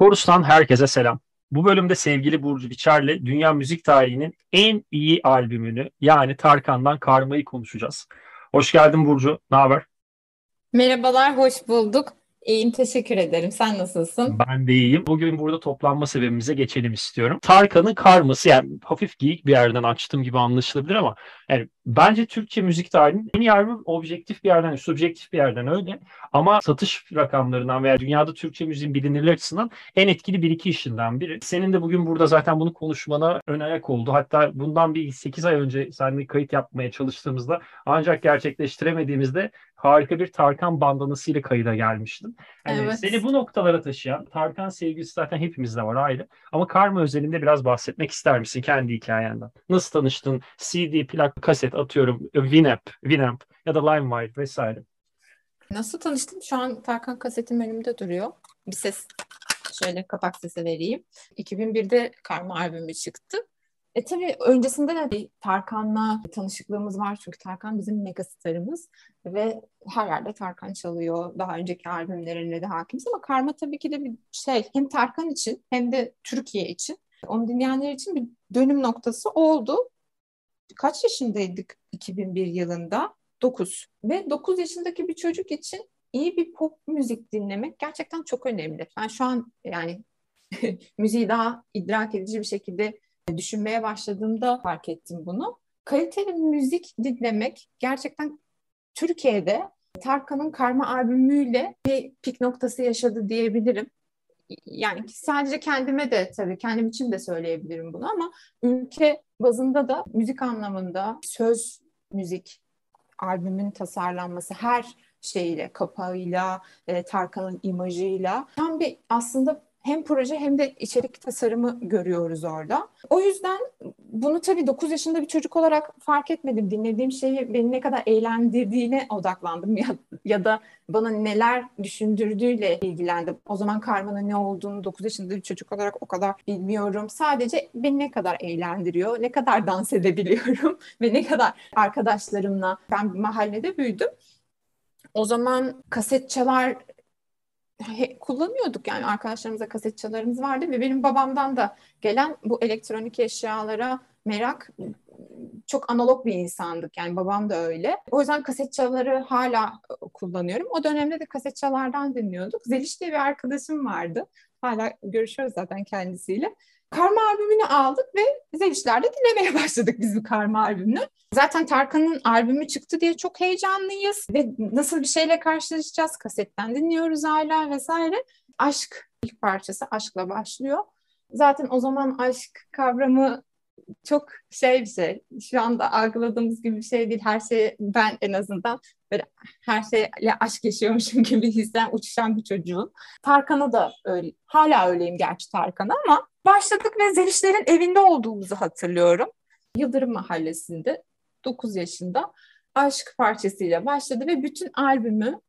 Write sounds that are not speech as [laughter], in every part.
Korus'tan herkese selam. Bu bölümde sevgili Burcu Biçer'le dünya müzik tarihinin en iyi albümünü yani Tarkan'dan Karma'yı konuşacağız. Hoş geldin Burcu, ne haber? Merhabalar, hoş bulduk. İyiyim, teşekkür ederim. Sen nasılsın? Ben de iyiyim. Bugün burada toplanma sebebimize geçelim istiyorum. Tarkan'ın karması yani hafif geyik bir yerden açtığım gibi anlaşılabilir ama yani bence Türkçe müzik tarihinin en albüm objektif bir yerden, subjektif bir yerden öyle. Ama satış rakamlarından veya dünyada Türkçe müziğin bilinirliği açısından en etkili bir iki işinden biri. Senin de bugün burada zaten bunu konuşmana ön ayak oldu. Hatta bundan bir 8 ay önce seninle kayıt yapmaya çalıştığımızda ancak gerçekleştiremediğimizde harika bir Tarkan bandanasıyla kayıda gelmiştin. Yani evet. Seni bu noktalara taşıyan Tarkan sevgisi zaten hepimizde var ayrı. Ama Karma özelinde biraz bahsetmek ister misin kendi hikayenden? Nasıl tanıştın? CD, plak, kaset atıyorum, Winamp, Winamp ya da LimeWire vesaire. Nasıl tanıştım? Şu an Tarkan kasetim önümde duruyor. Bir ses şöyle kapak sesi vereyim. 2001'de Karma albümü çıktı. E tabii öncesinde de bir Tarkan'la tanışıklığımız var çünkü Tarkan bizim mega starımız ve her yerde Tarkan çalıyor. Daha önceki albümlerine de hakimiz ama Karma tabii ki de bir şey hem Tarkan için hem de Türkiye için onu dinleyenler için bir dönüm noktası oldu. Kaç yaşındaydık 2001 yılında? 9. Ve 9 yaşındaki bir çocuk için iyi bir pop müzik dinlemek gerçekten çok önemli. Ben şu an yani [laughs] müziği daha idrak edici bir şekilde düşünmeye başladığımda fark ettim bunu. Kaliteli müzik dinlemek gerçekten Türkiye'de Tarkan'ın Karma albümüyle bir pik noktası yaşadı diyebilirim. Yani sadece kendime de tabii kendim için de söyleyebilirim bunu ama ülke bazında da müzik anlamında söz müzik albümün tasarlanması her şeyle, kapağıyla, e, Tarkan'ın imajıyla tam bir aslında hem proje hem de içerik tasarımı görüyoruz orada. O yüzden bunu tabii 9 yaşında bir çocuk olarak fark etmedim. Dinlediğim şeyi beni ne kadar eğlendirdiğine odaklandım [laughs] ya, ya da bana neler düşündürdüğüyle ilgilendim. O zaman karmanın ne olduğunu 9 yaşında bir çocuk olarak o kadar bilmiyorum. Sadece beni ne kadar eğlendiriyor, ne kadar dans edebiliyorum [laughs] ve ne kadar arkadaşlarımla ben mahallede büyüdüm. O zaman kaset çalar kullanıyorduk yani arkadaşlarımıza kasetçalarımız vardı ve benim babamdan da gelen bu elektronik eşyalara merak çok analog bir insandık yani babam da öyle. O yüzden kasetçaları hala kullanıyorum. O dönemde de kasetçalardan dinliyorduk. Zeliş diye bir arkadaşım vardı. Hala görüşüyoruz zaten kendisiyle. Karma albümünü aldık ve Zelişler'de dinlemeye [laughs] başladık biz bu Karma albümünü. Zaten Tarkan'ın albümü çıktı diye çok heyecanlıyız ve nasıl bir şeyle karşılaşacağız kasetten dinliyoruz hala vesaire. Aşk ilk parçası aşkla başlıyor. Zaten o zaman aşk kavramı çok şey bir şey. Şu anda algıladığımız gibi bir şey değil. Her şey ben en azından böyle her şeyle aşk yaşıyormuşum [laughs] gibi histen uçuşan bir çocuğum. Tarkan'a da öyle. Hala öyleyim gerçi Tarkan'a ama başladık ve Zelişler'in evinde olduğumuzu hatırlıyorum. Yıldırım Mahallesi'nde 9 yaşında aşk parçasıyla başladı ve bütün albümü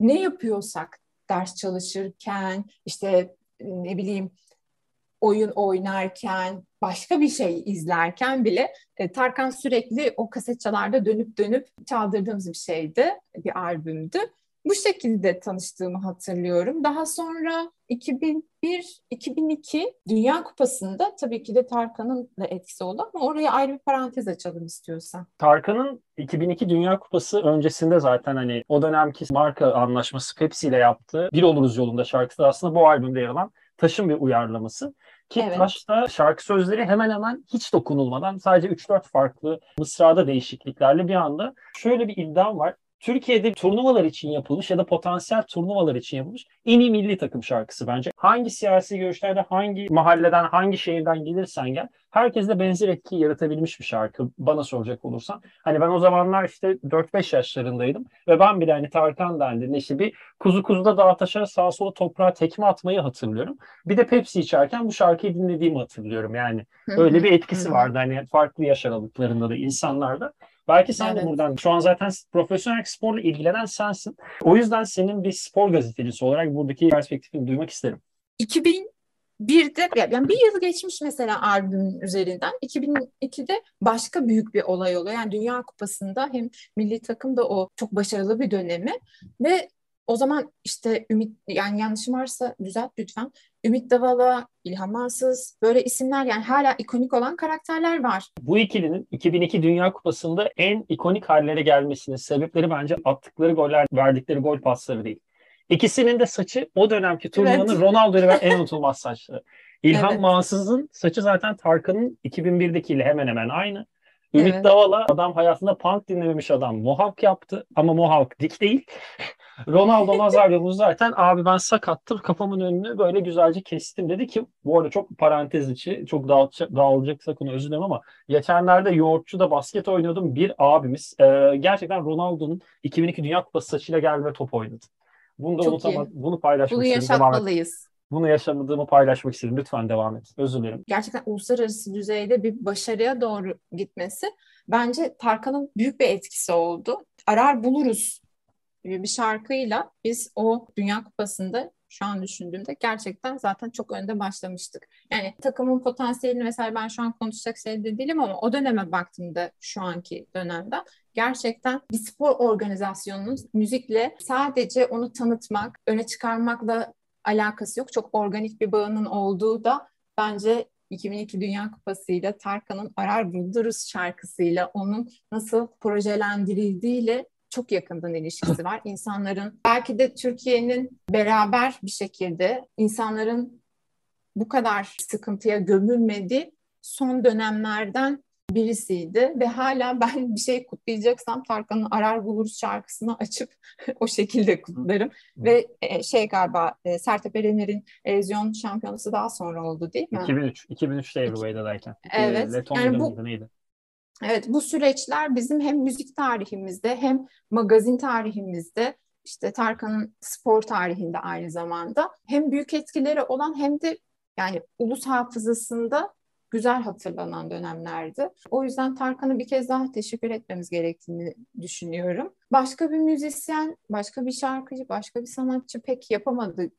ne yapıyorsak ders çalışırken işte ne bileyim oyun oynarken, başka bir şey izlerken bile e, Tarkan sürekli o kasetçalarda dönüp dönüp çaldırdığımız bir şeydi, bir albümdü. Bu şekilde tanıştığımı hatırlıyorum. Daha sonra 2001-2002 Dünya Kupası'nda tabii ki de Tarkan'ın da etkisi oldu ama oraya ayrı bir parantez açalım istiyorsan. Tarkan'ın 2002 Dünya Kupası öncesinde zaten hani o dönemki marka anlaşması Pepsi ile yaptığı Bir Oluruz Yolunda şarkısı aslında bu albümde yer alan Taş'ın bir uyarlaması. Ki evet. Taş'ta şarkı sözleri hemen hemen hiç dokunulmadan sadece 3-4 farklı mısrada değişikliklerle bir anda şöyle bir iddiam var. Türkiye'de turnuvalar için yapılmış ya da potansiyel turnuvalar için yapılmış en iyi milli takım şarkısı bence. Hangi siyasi görüşlerde, hangi mahalleden, hangi şehirden gelirsen gel, herkesle benzer etkiyi yaratabilmiş bir şarkı bana soracak olursan. Hani ben o zamanlar işte 4-5 yaşlarındaydım ve ben bile hani Tarkan dendiğinde işte bir kuzu kuzuda dağa taşa sağa sola toprağa tekme atmayı hatırlıyorum. Bir de Pepsi içerken bu şarkıyı dinlediğimi hatırlıyorum yani. Öyle bir etkisi vardı hani farklı yaş aralıklarında da insanlarda. Belki sen evet. de buradan şu an zaten profesyonel sporla ilgilenen sensin. O yüzden senin bir spor gazetecisi olarak buradaki perspektifini duymak isterim. 2001'de yani bir yıl geçmiş mesela albümün üzerinden. 2002'de başka büyük bir olay oluyor. Yani Dünya Kupası'nda hem milli takım da o çok başarılı bir dönemi ve O zaman işte Ümit yani yanlışım varsa düzelt lütfen. Ümit Davala, İlhan Mansız böyle isimler yani hala ikonik olan karakterler var. Bu ikilinin 2002 Dünya Kupası'nda en ikonik hallere gelmesinin sebepleri bence attıkları goller, verdikleri gol pasları değil. İkisinin de saçı o dönemki turnuvanın evet. Ronaldo'yu en unutulmaz saçları. İlhan evet. Mansız'ın saçı zaten Tarkan'ın 2001'dekiyle hemen hemen aynı. Ümit evet. Davala adam hayatında punk dinlememiş adam. Mohawk yaptı ama Mohawk dik değil. Ronaldo Nazario zaten abi ben sakattım kafamın önünü böyle güzelce kestim dedi ki bu arada çok parantez içi çok dağılacak, dağılacaksa konu özür dilerim ama geçenlerde yoğurtçuda basket oynuyordum bir abimiz e, gerçekten Ronaldo'nun 2002 Dünya Kupası saçıyla gelme top oynadı. Bunu da unutamadım. Bunu paylaşmak Bunu yaşatmalıyız. Bunu yaşamadığımı paylaşmak istedim. Lütfen devam et. Özür dilerim. Gerçekten uluslararası düzeyde bir başarıya doğru gitmesi bence Tarkan'ın büyük bir etkisi oldu. Arar buluruz gibi bir şarkıyla biz o Dünya Kupası'nda şu an düşündüğümde gerçekten zaten çok önde başlamıştık. Yani takımın potansiyelini mesela ben şu an konuşacak şey de değilim ama o döneme baktığımda şu anki dönemde gerçekten bir spor organizasyonunun müzikle sadece onu tanıtmak, öne çıkarmakla alakası yok. Çok organik bir bağının olduğu da bence 2002 Dünya Kupası ile Tarkan'ın Arar Bulduruz şarkısıyla onun nasıl projelendirildiğiyle çok yakından ilişkisi var. İnsanların belki de Türkiye'nin beraber bir şekilde insanların bu kadar sıkıntıya gömülmediği son dönemlerden birisiydi ve hala ben bir şey kutlayacaksam Tarkan'ın Arar Buluruz şarkısını açıp [laughs] o şekilde kutlarım. Hı. Ve e, şey galiba e, Sertab Erener'in Erozyon şampiyonası daha sonra oldu değil mi? 2003. 2003'te Everyway'dayken. Evet. yani bu, neydi? Evet bu süreçler bizim hem müzik tarihimizde hem magazin tarihimizde işte Tarkan'ın spor tarihinde aynı zamanda hem büyük etkileri olan hem de yani ulus hafızasında güzel hatırlanan dönemlerdi. O yüzden Tarkan'a bir kez daha teşekkür etmemiz gerektiğini düşünüyorum. Başka bir müzisyen, başka bir şarkıcı, başka bir sanatçı pek yapamadı.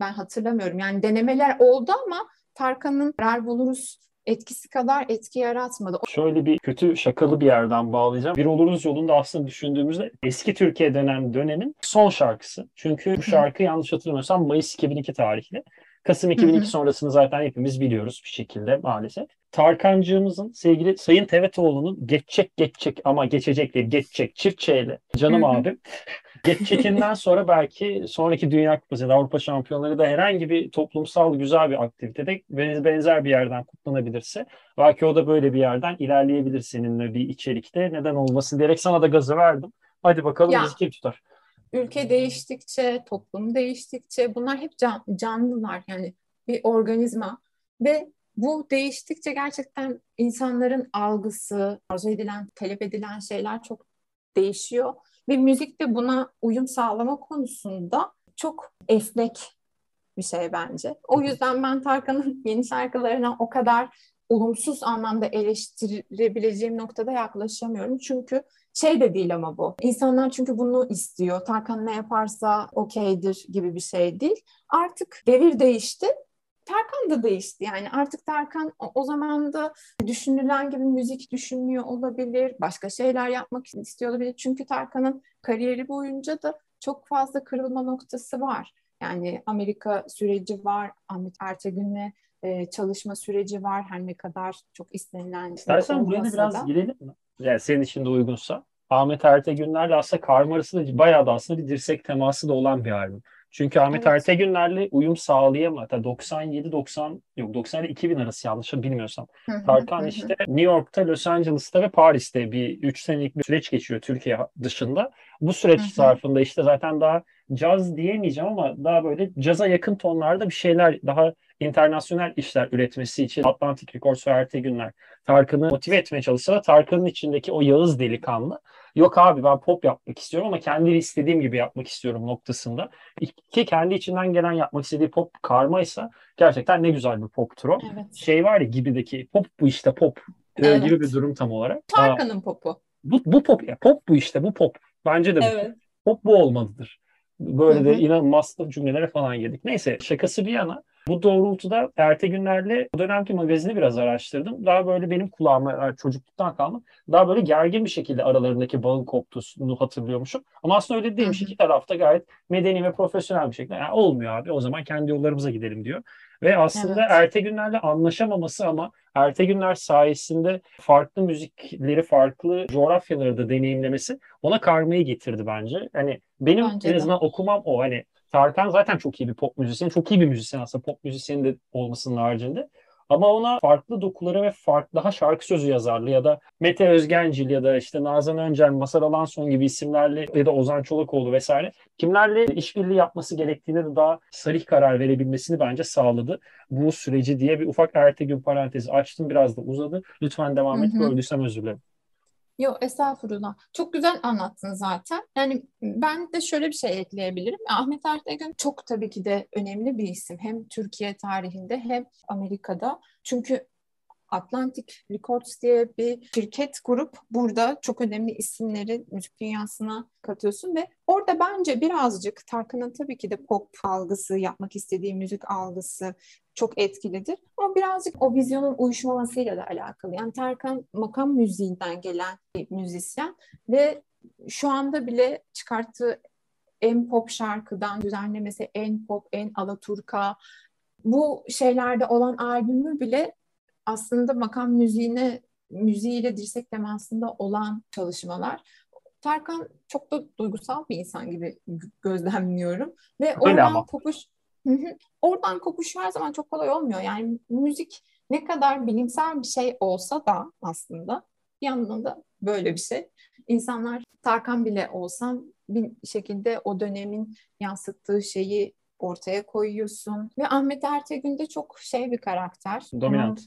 Ben hatırlamıyorum. Yani denemeler oldu ama Tarkan'ın Rar Buluruz etkisi kadar etki yaratmadı. Şöyle bir kötü şakalı bir yerden bağlayacağım. Bir oluruz yolunda aslında düşündüğümüzde eski Türkiye dönem dönemin son şarkısı. Çünkü bu şarkı yanlış hatırlamıyorsam Mayıs 2002 tarihli. Kasım 2002 hı hı. sonrasını zaten hepimiz biliyoruz bir şekilde maalesef. Tarkancığımızın sevgili Sayın Tevetoğlu'nun geçecek geçecek ama geçecek değil geçecek çiftçeyle canım hı hı. abim. Geçecekinden sonra belki sonraki Dünya Kupası ya da Avrupa Şampiyonları da herhangi bir toplumsal güzel bir aktivitede benzer bir yerden kutlanabilirse belki o da böyle bir yerden ilerleyebilir seninle bir içerikte. Neden olmasın diyerek sana da gazı verdim. Hadi bakalım ya. bizi kim tutar? ülke değiştikçe, toplum değiştikçe bunlar hep can, canlılar yani bir organizma ve bu değiştikçe gerçekten insanların algısı, arzu edilen, talep edilen şeyler çok değişiyor ve müzik de buna uyum sağlama konusunda çok esnek bir şey bence. O yüzden ben Tarkan'ın [laughs] yeni şarkılarına o kadar olumsuz anlamda eleştirebileceğim noktada yaklaşamıyorum. Çünkü şey de değil ama bu. İnsanlar çünkü bunu istiyor. Tarkan ne yaparsa okeydir gibi bir şey değil. Artık devir değişti. Tarkan da değişti yani artık Tarkan o, zaman da düşünülen gibi müzik düşünmüyor olabilir, başka şeyler yapmak istiyor olabilir. Çünkü Tarkan'ın kariyeri boyunca da çok fazla kırılma noktası var. Yani Amerika süreci var, Ahmet Ertegün'le e, çalışma süreci var her ne kadar çok istenilen. İstersen buraya da biraz girelim mi? Yani senin için de uygunsa. Ahmet Ertegünler'le aslında karma arasında bayağı da aslında bir dirsek teması da olan bir albüm. Çünkü Ahmet evet. Ertegünler'le uyum sağlayamadı. 97 90 yok 97 2000 arası yanlış bilmiyorsam. Tarkan işte New York'ta, Los Angeles'ta ve Paris'te bir 3 senelik bir süreç geçiyor Türkiye dışında. Bu süreç zarfında işte zaten daha caz diyemeyeceğim ama daha böyle caza yakın tonlarda bir şeyler daha internasyonel işler üretmesi için Atlantic Records ve Ertegünler Tarkan'ı motive etmeye çalışsa Tarkan'ın içindeki o Yağız delikanlı yok abi ben pop yapmak istiyorum ama kendi istediğim gibi yapmak istiyorum noktasında. Ki kendi içinden gelen yapmak istediği pop karmaysa gerçekten ne güzel bir poptur o. Evet. Şey var ya gibideki pop bu işte pop evet. gibi bir durum tam olarak. Tarkan'ın popu. Bu, bu pop ya pop bu işte bu pop. Bence de bu. Evet. Pop bu olmalıdır. Böyle Hı-hı. de inanılmaz cümlelere falan girdik. Neyse şakası bir yana Bu doğrultuda ertesi günlerle o dönemki magazini biraz araştırdım. Daha böyle benim kulağıma çocukluktan kalma. Daha böyle gergin bir şekilde aralarındaki bağın koptuğunu hatırlıyormuşum. Ama aslında öyle değilmiş. İki tarafta gayet medeni ve profesyonel bir şekilde. Yani olmuyor abi o zaman kendi yollarımıza gidelim diyor. Ve aslında evet. Erte Günler'le anlaşamaması ama Erte Günler sayesinde farklı müzikleri, farklı coğrafyaları da deneyimlemesi ona karmayı getirdi bence. Hani benim bence en azından de. okumam o. Hani Tarkan zaten çok iyi bir pop müzisyen. Çok iyi bir müzisyen aslında pop müzisyeni de olmasının haricinde. Ama ona farklı dokuları ve farklı daha şarkı sözü yazarlı ya da Mete Özgencil ya da işte Nazan Öncel, Masar Alanson gibi isimlerle ya da Ozan Çolakoğlu vesaire kimlerle işbirliği yapması gerektiğine de daha sarih karar verebilmesini bence sağladı. Bu süreci diye bir ufak ertesi gün parantezi açtım biraz da uzadı. Lütfen devam et. Böldüysem özür dilerim. Yok estağfurullah. Çok güzel anlattın zaten. Yani ben de şöyle bir şey ekleyebilirim. Ahmet Ertegün çok tabii ki de önemli bir isim. Hem Türkiye tarihinde hem Amerika'da. Çünkü Atlantic Records diye bir şirket kurup burada çok önemli isimleri müzik dünyasına katıyorsun ve orada bence birazcık Tarkan'ın tabii ki de pop algısı, yapmak istediği müzik algısı çok etkilidir. Ama birazcık o vizyonun uyuşmamasıyla da alakalı. Yani Tarkan makam müziğinden gelen bir müzisyen ve şu anda bile çıkarttığı en pop şarkıdan düzenlemesi en pop, en alaturka bu şeylerde olan albümü bile aslında makam müziğine müziğiyle dirsek temasında olan çalışmalar. Tarkan çok da duygusal bir insan gibi gözlemliyorum ve Öyle oradan ama. kopuş oradan kopuş her zaman çok kolay olmuyor. Yani müzik ne kadar bilimsel bir şey olsa da aslında bir yandan da böyle bir şey. İnsanlar Tarkan bile olsam bir şekilde o dönemin yansıttığı şeyi ortaya koyuyorsun. Ve Ahmet Ertegün de çok şey bir karakter. Dominant.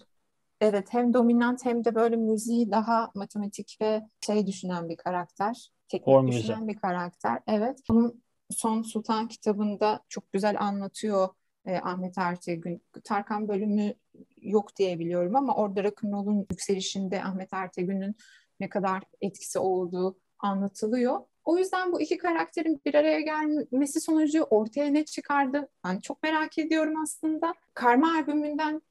Evet hem dominant hem de böyle müziği daha matematik ve şey düşünen bir karakter. Teknik Form düşünen müziği. bir karakter. Evet. Onun Son Sultan kitabında çok güzel anlatıyor e, Ahmet Ertegün. Tarkan bölümü yok diye biliyorum ama orada rock'n'roll'un yükselişinde Ahmet Ertegün'ün ne kadar etkisi olduğu anlatılıyor. O yüzden bu iki karakterin bir araya gelmesi sonucu ortaya ne çıkardı? Ben çok merak ediyorum aslında. Karma albümünden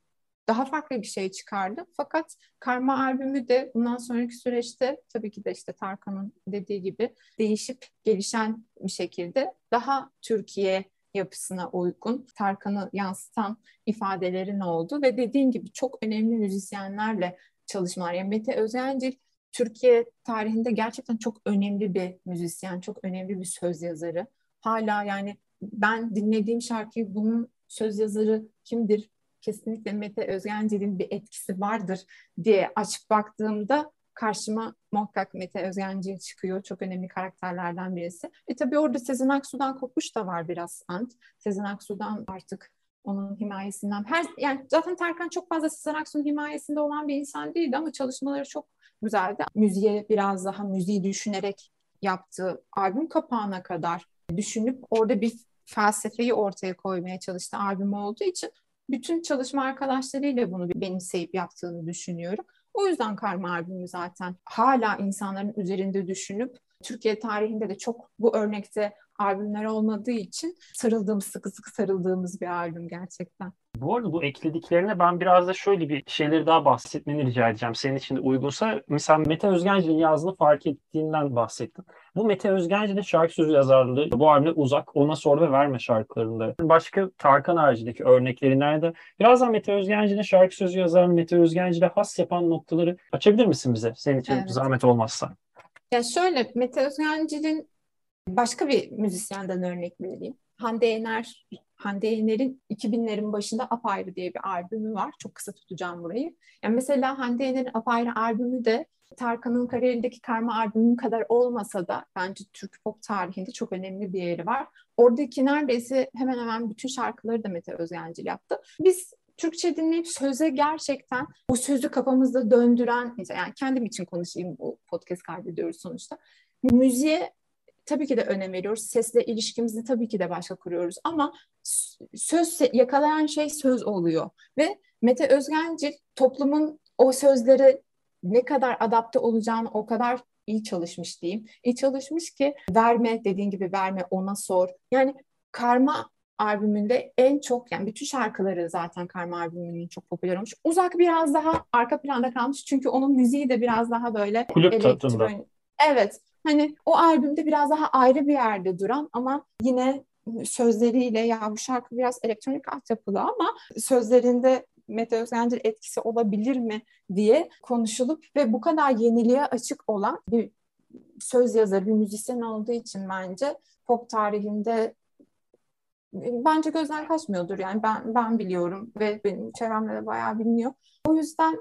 daha farklı bir şey çıkardı. Fakat Karma albümü de bundan sonraki süreçte tabii ki de işte Tarkan'ın dediği gibi değişip gelişen bir şekilde daha Türkiye yapısına uygun, Tarkan'ı yansıtan ifadelerin oldu ve dediğin gibi çok önemli müzisyenlerle çalışmalar. Yani Mete Özencil Türkiye tarihinde gerçekten çok önemli bir müzisyen, çok önemli bir söz yazarı. Hala yani ben dinlediğim şarkıyı bunun söz yazarı kimdir kesinlikle Mete Özgencil'in bir etkisi vardır diye açıp baktığımda karşıma muhakkak Mete Özgencil çıkıyor. Çok önemli karakterlerden birisi. E tabii orada Sezen Aksu'dan kopuş da var biraz Ant. Sezen Aksu'dan artık onun himayesinden. Her yani zaten Tarkan çok fazla Sezen Aksu'nun himayesinde olan bir insan değildi ama çalışmaları çok güzeldi. Müziğe biraz daha müziği düşünerek yaptığı albüm kapağına kadar düşünüp orada bir felsefeyi ortaya koymaya çalıştı albüm olduğu için bütün çalışma arkadaşlarıyla bunu benimseyip yaptığını düşünüyorum. O yüzden karma albümü zaten hala insanların üzerinde düşünüp Türkiye tarihinde de çok bu örnekte albümler olmadığı için sarıldığımız, sıkı sıkı sarıldığımız bir albüm gerçekten. Bu arada bu eklediklerine ben biraz da şöyle bir şeyleri daha bahsetmeni rica edeceğim. Senin için de uygunsa. Mesela Mete Özgenci'nin yazdığını fark ettiğinden bahsettin. Bu Mete Özgenci'nin şarkı sözü yazarlığı bu albümde uzak, ona sor ve verme şarkılarında. Başka Tarkan haricindeki örnekleri nerede? Birazdan Mete Özgenci'nin şarkı sözü yazarlığı, Mete Özgenci'de has yapan noktaları açabilir misin bize? Senin için evet. zahmet olmazsa. Ya şöyle Mete Özgenci'nin başka bir müzisyenden örnek vereyim. Hande Yener, Hande Yener'in 2000'lerin başında Apayrı diye bir albümü var. Çok kısa tutacağım burayı. Yani mesela Hande Yener'in Apayrı albümü de Tarkan'ın kariyerindeki karma albümü kadar olmasa da bence Türk pop tarihinde çok önemli bir yeri var. Oradaki neredeyse hemen hemen bütün şarkıları da Mete Özgencil yaptı. Biz Türkçe dinleyip söze gerçekten bu sözü kafamızda döndüren, yani kendim için konuşayım bu podcast kaydediyoruz sonuçta. Müziğe tabii ki de önem veriyoruz. Sesle ilişkimizi tabii ki de başka kuruyoruz ama söz yakalayan şey söz oluyor ve Mete Özgencil toplumun o sözleri ne kadar adapte olacağını o kadar iyi çalışmış diyeyim. İyi çalışmış ki verme dediğin gibi verme ona sor. Yani karma albümünde en çok yani bütün şarkıları zaten Karma albümünün çok popüler olmuş. Uzak biraz daha arka planda kalmış çünkü onun müziği de biraz daha böyle kulüp elektron... Evet. Hani o albümde biraz daha ayrı bir yerde duran ama yine sözleriyle ya bu şarkı biraz elektronik altyapılı ama sözlerinde Mete Özgencil etkisi olabilir mi diye konuşulup ve bu kadar yeniliğe açık olan bir söz yazarı, bir müzisyen olduğu için bence pop tarihinde bence gözden kaçmıyordur. Yani ben ben biliyorum ve benim çevremde de bayağı biliniyor. O yüzden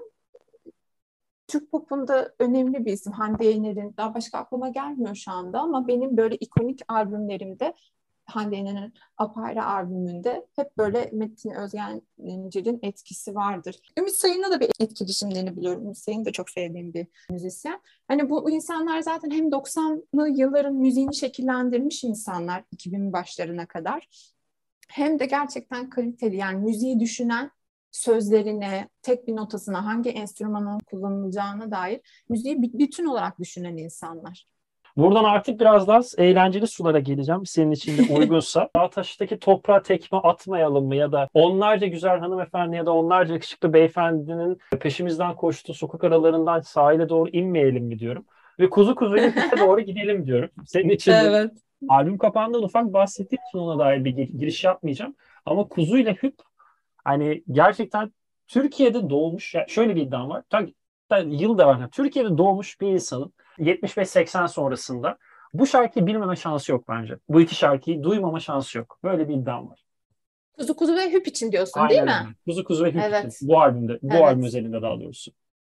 Türk popunda önemli bir isim Hande Yener'in. Daha başka aklıma gelmiyor şu anda ama benim böyle ikonik albümlerimde Hande Yener'in Apayrı albümünde hep böyle Metin Özgencil'in etkisi vardır. Ümit Sayın'la da bir etkileşimlerini biliyorum. Ümit Sayın da çok sevdiğim bir müzisyen. Hani bu insanlar zaten hem 90'lı yılların müziğini şekillendirmiş insanlar 2000 başlarına kadar. Hem de gerçekten kaliteli yani müziği düşünen sözlerine, tek bir notasına, hangi enstrümanın kullanılacağına dair müziği bütün olarak düşünen insanlar. Buradan artık biraz daha eğlenceli sulara geleceğim. Senin için de uygunsa. [laughs] Dağtaş'taki toprağa tekme atmayalım mı? Ya da onlarca güzel hanımefendi ya da onlarca yakışıklı beyefendinin peşimizden koştuğu sokak aralarından sahile doğru inmeyelim mi diyorum. Ve kuzu kuzuya doğru gidelim diyorum. Senin için de evet. albüm kapağından ufak bahsettiğim için ona dair bir giriş yapmayacağım. Ama kuzu ile hüp hani gerçekten Türkiye'de doğmuş, yani şöyle bir iddiam var. Tabii yıl da var. Türkiye'de doğmuş bir insanın 75-80 sonrasında bu şarkıyı bilmeme şansı yok bence. Bu iki şarkıyı duymama şansı yok. Böyle bir iddiam var. Kuzu Kuzu ve Hüp için diyorsun Aynen değil mi? Kuzu Kuzu ve Hüp evet. için. Bu albümde, bu evet. albüm özelinde daha doğrusu.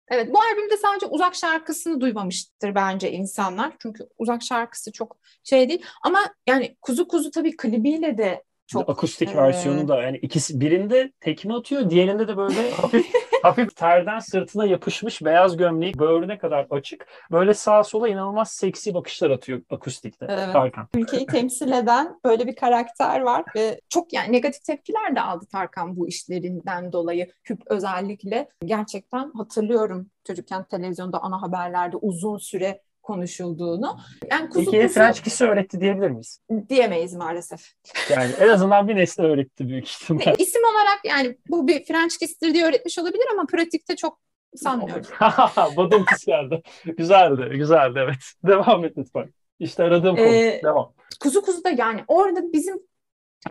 Evet bu albümde sadece uzak şarkısını duymamıştır bence insanlar. Çünkü uzak şarkısı çok şey değil. Ama yani Kuzu Kuzu tabii klibiyle de çok akustik e... versiyonu da yani ikisi birinde tekme atıyor, diğerinde de böyle [laughs] hafif hafif terden sırtına yapışmış beyaz gömleği böğrüne kadar açık. Böyle sağa sola inanılmaz seksi bakışlar atıyor akustikte evet. Tarkan. Ülkeyi temsil eden böyle bir karakter var ve çok yani negatif tepkiler de aldı Tarkan bu işlerinden dolayı. Hüp özellikle gerçekten hatırlıyorum çocukken televizyonda ana haberlerde uzun süre konuşulduğunu. Yani kuzu Peki kuzu... French kiss'i öğretti diyebilir miyiz? Diyemeyiz maalesef. Yani en azından bir nesle öğretti büyük ihtimal. [laughs] İsim olarak yani bu bir French kiss'tir diye öğretmiş olabilir ama pratikte çok sanmıyorum. [laughs] Badum kız geldi. güzeldi, güzeldi evet. Devam et lütfen. İşte aradığım konu. Ee, Devam. Kuzu kuzu da yani orada bizim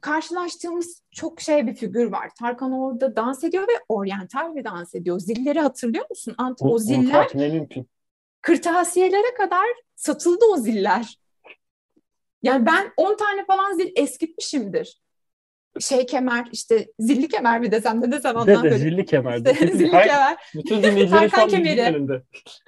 karşılaştığımız çok şey bir figür var. Tarkan orada dans ediyor ve oryantal bir dans ediyor. Zilleri hatırlıyor musun? Ant o, o ziller. Kırtasiyelere kadar satıldı o ziller. Yani ben 10 tane falan zil eskitmişimdir. Şey kemer işte zilli kemer mi desem ne desem ondan de, de, zilli kemer. İşte, zilli kemer. Bütün dinleyicilerin Tarkan kemeri.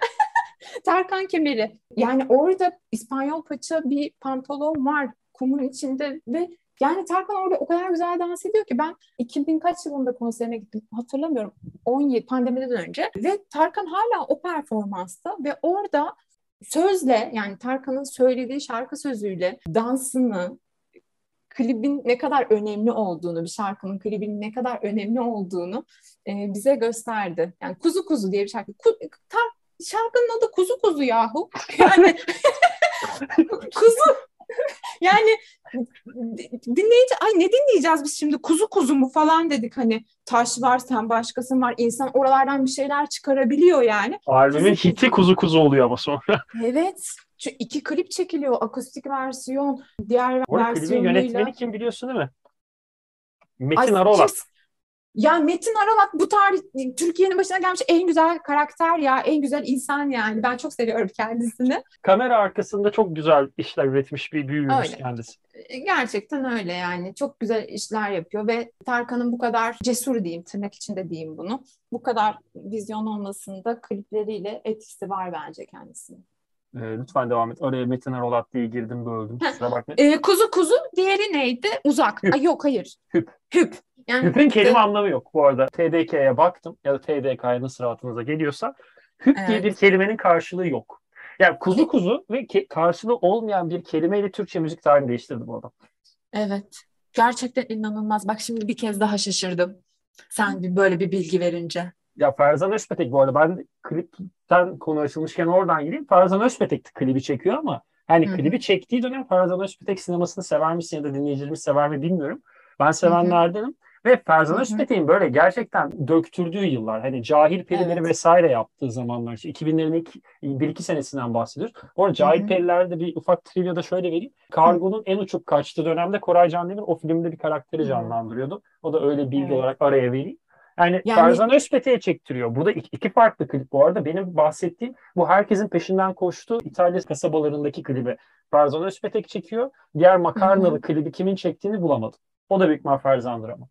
[laughs] Tarkan kemeri. Yani orada İspanyol paça bir pantolon var kumun içinde ve yani Tarkan orada o kadar güzel dans ediyor ki ben 2000 kaç yılında konserine gittim hatırlamıyorum 17 pandemiden önce ve Tarkan hala o performansta ve orada sözle yani Tarkan'ın söylediği şarkı sözüyle dansını klibin ne kadar önemli olduğunu, bir şarkının klibinin ne kadar önemli olduğunu e, bize gösterdi. Yani Kuzu Kuzu diye bir şarkı. Ku, tar, şarkının adı Kuzu Kuzu yahu. [laughs] Yani [laughs] kuzu [laughs] yani dinleyici ay ne dinleyeceğiz biz şimdi kuzu kuzu mu falan dedik hani taş var sen başkasın var insan oralardan bir şeyler çıkarabiliyor yani. Albümün hiti kuzu kuzu oluyor ama sonra. [laughs] Evet. Şu iki klip çekiliyor akustik versiyon diğer versiyonuyla. klibin yönetmeni kim biliyorsun değil mi? Metin Arolat. Ya Metin Aralat bu tarih Türkiye'nin başına gelmiş en güzel karakter ya, en güzel insan yani. Ben çok seviyorum kendisini. Kamera arkasında çok güzel işler üretmiş bir büyüğümüz kendisi. E, gerçekten öyle yani. Çok güzel işler yapıyor ve Tarkan'ın bu kadar cesur diyeyim, tırnak içinde diyeyim bunu. Bu kadar vizyon olmasında klipleriyle etkisi var bence kendisinin. E, lütfen devam et. Oraya Metin Arolat diye girdim böldüm. Kusura bakma. E, kuzu kuzu diğeri neydi? Uzak. Hüp. Ay, yok hayır. Hüp. Hüp. Yani Hüp'ün kelime anlamı yok bu arada. TDK'ye baktım ya da TDK'ya nasıl rahatınıza geliyorsa hüp evet. diye bir kelimenin karşılığı yok. Yani kuzu kuzu ve ke- karşılığı olmayan bir kelimeyle Türkçe müzik tarihini değiştirdi bu adam. Evet. Gerçekten inanılmaz. Bak şimdi bir kez daha şaşırdım. Sen bir böyle bir bilgi verince. Ya Ferzan Özpetek bu arada ben klipten konu açılmışken oradan gireyim. Ferzan Özpetek klibi çekiyor ama hani Hı-hı. klibi çektiği dönem Ferzan Özpetek sinemasını sever misin ya da dinleyicilerimiz sever mi bilmiyorum. Ben sevenlerdenim. Ve Ferzan Özpetek'in böyle gerçekten döktürdüğü yıllar. Hani cahil perileri evet. vesaire yaptığı zamanlar. İşte 2000'lerin ilk 1-2 senesinden bahsediyoruz. Bu arada cahil perilerde bir ufak trivia da şöyle vereyim. Kargo'nun en uçup kaçtığı dönemde Koray Candemir o filmde bir karakteri canlandırıyordu. O da öyle bilgi evet. olarak araya vereyim. Yani, yani Tarzan Özpetek'e çektiriyor. Burada iki, iki farklı klip bu arada. Benim bahsettiğim bu herkesin peşinden koştuğu İtalya kasabalarındaki klibi. Tarzan Özpetek çekiyor. Diğer makarnalı klibi kimin çektiğini bulamadım. O da büyük ihtimal Ferzan'dır ama.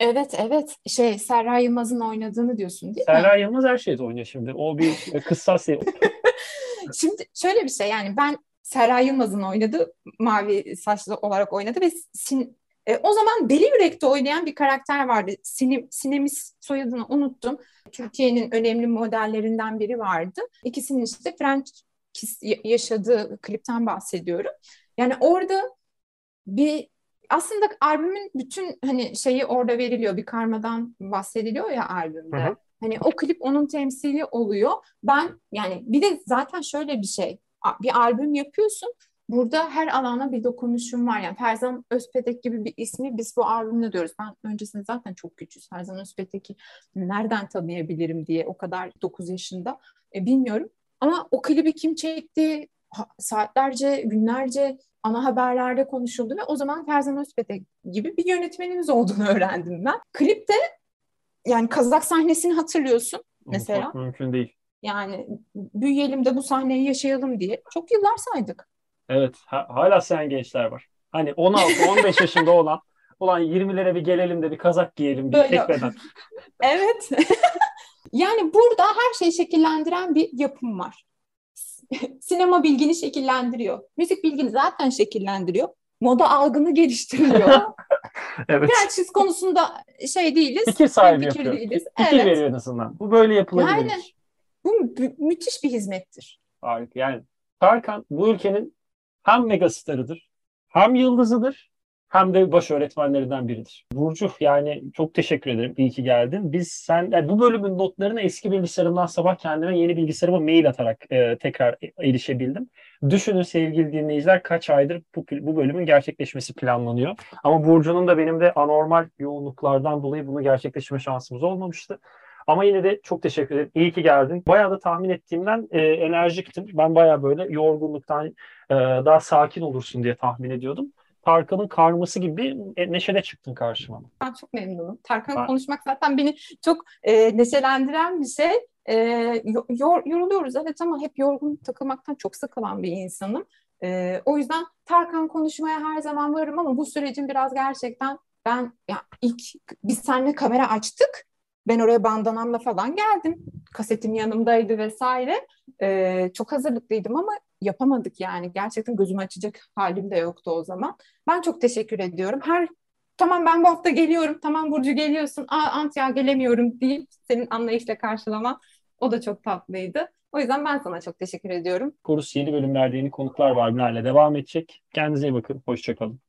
Evet evet şey Serra Yılmaz'ın oynadığını diyorsun değil Serra mi? Serra Yılmaz her şeyde oynuyor şimdi. O bir [laughs] kıssas [laughs] Şimdi şöyle bir şey yani ben Serra Yılmaz'ın oynadığı mavi saçlı olarak oynadı ve sin, e, o zaman Deli Yürek'te oynayan bir karakter vardı. Sinem, Sinemis soyadını unuttum. Türkiye'nin önemli modellerinden biri vardı. İkisinin işte French Kiss yaşadığı klipten bahsediyorum. Yani orada bir aslında albümün bütün hani şeyi orada veriliyor. Bir karmadan bahsediliyor ya albümde. Hı hı. Hani o klip onun temsili oluyor. Ben yani bir de zaten şöyle bir şey. Bir albüm yapıyorsun. Burada her alana bir dokunuşum var. Yani Ferzan Özpetek gibi bir ismi biz bu albümde diyoruz. Ben öncesinde zaten çok küçüğüz. Ferzan Özpetek'i nereden tanıyabilirim diye o kadar 9 yaşında e, bilmiyorum. Ama o klibi kim çekti? Saatlerce, günlerce ana haberlerde konuşuldu ve o zaman Ferzan Özpetek gibi bir yönetmenimiz olduğunu [laughs] öğrendim ben. Klipte yani Kazak sahnesini hatırlıyorsun mesela. Çok mümkün değil. Yani büyüyelim de bu sahneyi yaşayalım diye çok yıllar saydık. Evet ha, hala sen gençler var. Hani 16-15 [laughs] yaşında olan olan 20'lere bir gelelim de bir kazak giyelim bir Böyle. tekmeden. [laughs] evet. yani burada her şeyi şekillendiren bir yapım var. [laughs] Sinema bilgini şekillendiriyor. Müzik bilgini zaten şekillendiriyor. Moda algını geliştiriyor. [laughs] evet. Gerçi konusunda şey değiliz. Fikir sahibi fikir yapıyor. Değiliz. Fikir evet. veriyor en azından. Bu böyle yapılabilir. Yani bu mü- müthiş bir hizmettir. Harika. Yani Tarkan bu ülkenin hem megastarıdır, hem yıldızıdır, hem de baş öğretmenlerinden biridir. Burcu yani çok teşekkür ederim. İyi ki geldin. Biz sen yani bu bölümün notlarını eski bilgisayarımdan sabah kendime yeni bilgisayarıma mail atarak e, tekrar erişebildim. Düşünün sevgili dinleyiciler kaç aydır bu, bu bölümün gerçekleşmesi planlanıyor. Ama Burcu'nun da benim de anormal yoğunluklardan dolayı bunu gerçekleştirme şansımız olmamıştı. Ama yine de çok teşekkür ederim. İyi ki geldin. Bayağı da tahmin ettiğimden e, enerjiktim. Ben bayağı böyle yorgunluktan e, daha sakin olursun diye tahmin ediyordum. Tarkan'ın karması gibi bir neşede çıktın karşıma. Ben çok memnunum. Tarkan ben... konuşmak zaten beni çok e, neşelendiren bir şey. E, yor, yoruluyoruz evet ama hep yorgun takılmaktan çok sıkılan bir insanım. E, o yüzden Tarkan konuşmaya her zaman varım ama bu sürecin biraz gerçekten ben ya ilk biz seninle kamera açtık. Ben oraya bandanamla falan geldim. Kasetim yanımdaydı vesaire. Ee, çok hazırlıklıydım ama yapamadık yani. Gerçekten gözümü açacak halim de yoktu o zaman. Ben çok teşekkür ediyorum. Her tamam ben bu hafta geliyorum, tamam Burcu geliyorsun, aa Antya gelemiyorum deyip senin anlayışla karşılaman o da çok tatlıydı. O yüzden ben sana çok teşekkür ediyorum. Kurus yeni bölümlerde yeni konuklar var. Bunlarla devam edecek. Kendinize iyi bakın. Hoşçakalın.